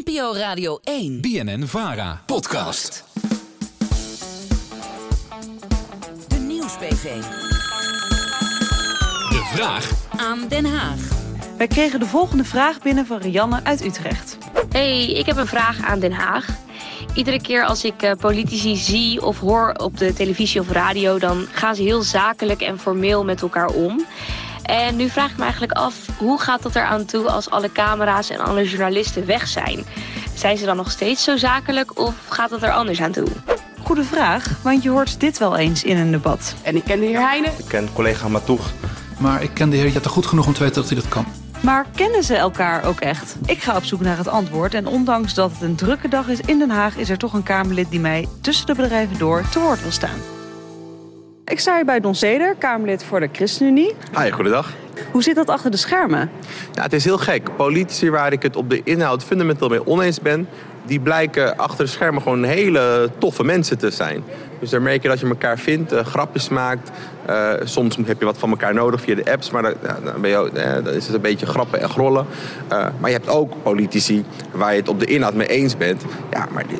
NPO Radio 1. BNN Vara. Podcast. De Nieuwsbv. De vraag Aan Den Haag. Wij kregen de volgende vraag binnen van Rianne uit Utrecht. Hey, ik heb een vraag aan Den Haag. Iedere keer als ik eh, politici zie of hoor op de televisie of radio, dan gaan ze heel zakelijk en formeel met elkaar om. En nu vraag ik me eigenlijk af, hoe gaat dat eraan toe als alle camera's en alle journalisten weg zijn? Zijn ze dan nog steeds zo zakelijk of gaat het er anders aan toe? Goede vraag, want je hoort dit wel eens in een debat. En ik ken de heer Heijnen. Ik ken collega Matoeg. Maar ik ken de heer Jette goed genoeg om te weten dat hij dat kan. Maar kennen ze elkaar ook echt? Ik ga op zoek naar het antwoord en ondanks dat het een drukke dag is in Den Haag... is er toch een Kamerlid die mij tussen de bedrijven door te woord wil staan. Ik sta hier bij Don Zeder, Kamerlid voor de ChristenUnie. Hi, goedendag. Hoe zit dat achter de schermen? Ja, het is heel gek. Politici waar ik het op de inhoud fundamenteel mee oneens ben... die blijken achter de schermen gewoon hele toffe mensen te zijn. Dus dan merk je dat je elkaar vindt, eh, grapjes maakt. Eh, soms heb je wat van elkaar nodig via de apps, maar dan, ben je, ook- eh, dan is het een beetje grappen en grollen. Maar je hebt ook politici waar je het op de inhoud mee eens bent. Ja, maar die,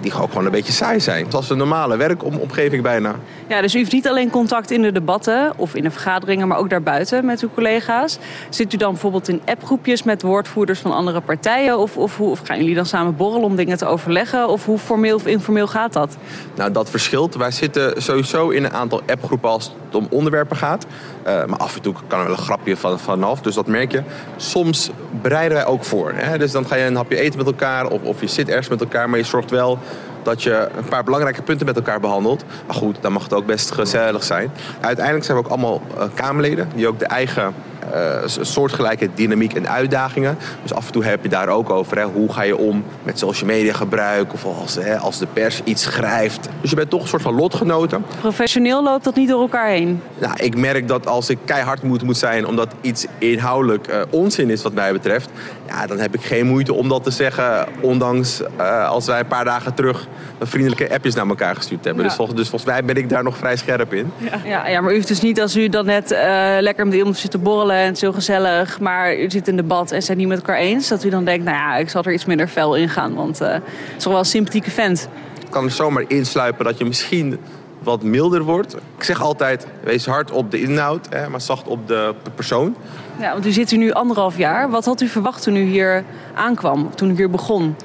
die ook gewoon een beetje saai zijn. Zoals een normale werkomgeving bijna. Ja, dus u heeft niet alleen contact in de debatten of in de vergaderingen, maar ook daarbuiten met uw collega's. Zit u dan bijvoorbeeld in appgroepjes met woordvoerders van andere partijen? Of, of, hoe- of gaan jullie dan samen borrelen om dingen te overleggen? Of hoe formeel of informeel gaat dat? Nou, dat verschilt. Wij zitten sowieso in een aantal appgroepen als om onderwerpen gaat. Eh, maar af en toe kan er wel een grapje van, vanaf, dus dat merk je. Soms bereiden wij ook voor. Hè? Dus dan ga je een hapje eten met elkaar of, of je zit ergens met elkaar... maar je zorgt wel dat je een paar belangrijke punten met elkaar behandelt. Maar goed, dan mag het ook best gezellig zijn. Uiteindelijk zijn we ook allemaal eh, Kamerleden... die ook de eigen soortgelijke dynamiek en uitdagingen. Dus af en toe heb je daar ook over. Hè, hoe ga je om met social media gebruik of als, hè, als de pers iets schrijft. Dus je bent toch een soort van lotgenoten. Professioneel loopt dat niet door elkaar heen. Nou, ik merk dat als ik keihard moet, moet zijn omdat iets inhoudelijk eh, onzin is wat mij betreft. Ja, dan heb ik geen moeite om dat te zeggen. Ondanks eh, als wij een paar dagen terug vriendelijke appjes naar elkaar gestuurd hebben. Ja. Dus, volgens, dus volgens mij ben ik daar nog vrij scherp in. Ja, ja, maar u hoeft dus niet als u dan net eh, lekker met iemand zit te borrelen en het is heel gezellig, maar u zit in debat en zijn niet met elkaar eens, dat u dan denkt, nou ja, ik zal er iets minder fel in gaan, want eh, het is toch wel een sympathieke vent. Kan er zomaar insluipen dat je misschien wat milder wordt. Ik zeg altijd, wees hard op de inhoud, hè, maar zacht op de persoon. Ja, want u zit hier nu anderhalf jaar. Wat had u verwacht toen u hier aankwam, toen u hier begon?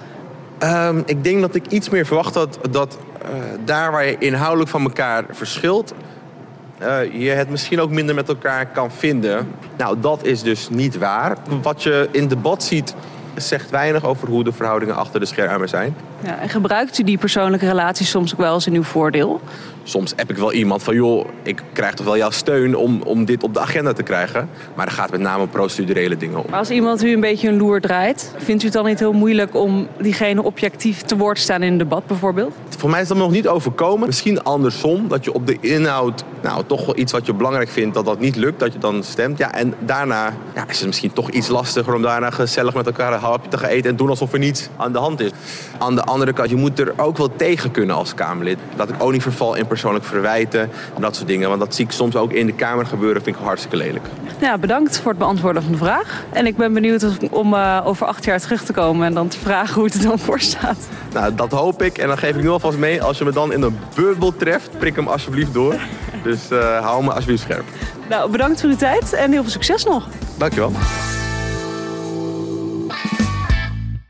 Ehm, ik denk dat ik iets meer verwacht had dat eh, daar waar je inhoudelijk van elkaar verschilt, eh, je het misschien ook minder met elkaar kan vinden. Nou, dat is dus niet waar. Wat je in debat ziet, zegt weinig over hoe de verhoudingen achter de schermen zijn. Ja, en gebruikt u die persoonlijke relaties soms ook wel eens in uw voordeel? Soms heb ik wel iemand van, joh, ik krijg toch wel jouw steun om, om dit op de agenda te krijgen. Maar er gaat met name om procedurele dingen om. Maar als iemand u een beetje een loer draait, vindt u het dan niet heel moeilijk om diegene objectief te woord te staan in een debat bijvoorbeeld? Voor mij is dat nog niet overkomen. Misschien andersom, dat je op de inhoud, nou toch wel iets wat je belangrijk vindt, dat dat niet lukt, dat je dan stemt. Ja, en daarna ja, is het misschien toch iets lastiger om daarna gezellig met elkaar hapje te gaan eten en doen alsof er niets aan de hand is. Aan de andere kant, je moet er ook wel tegen kunnen als Kamerlid. Dat ik ook niet verval in persoonlijk verwijten en dat soort dingen. Want dat zie ik soms ook in de Kamer gebeuren, vind ik hartstikke lelijk. Ja, bedankt voor het beantwoorden van de vraag. En ik ben benieuwd om eh, over acht jaar terug te komen en dan te vragen hoe het er dan voor staat. Nou, dat hoop ik. En dan geef ik nu alvast mee, als je me dan in een bubbel treft, prik hem alsjeblieft door. Dus eh, hou me alsjeblieft scherp. Nou, bedankt voor uw tijd en heel veel succes nog. Dankjewel.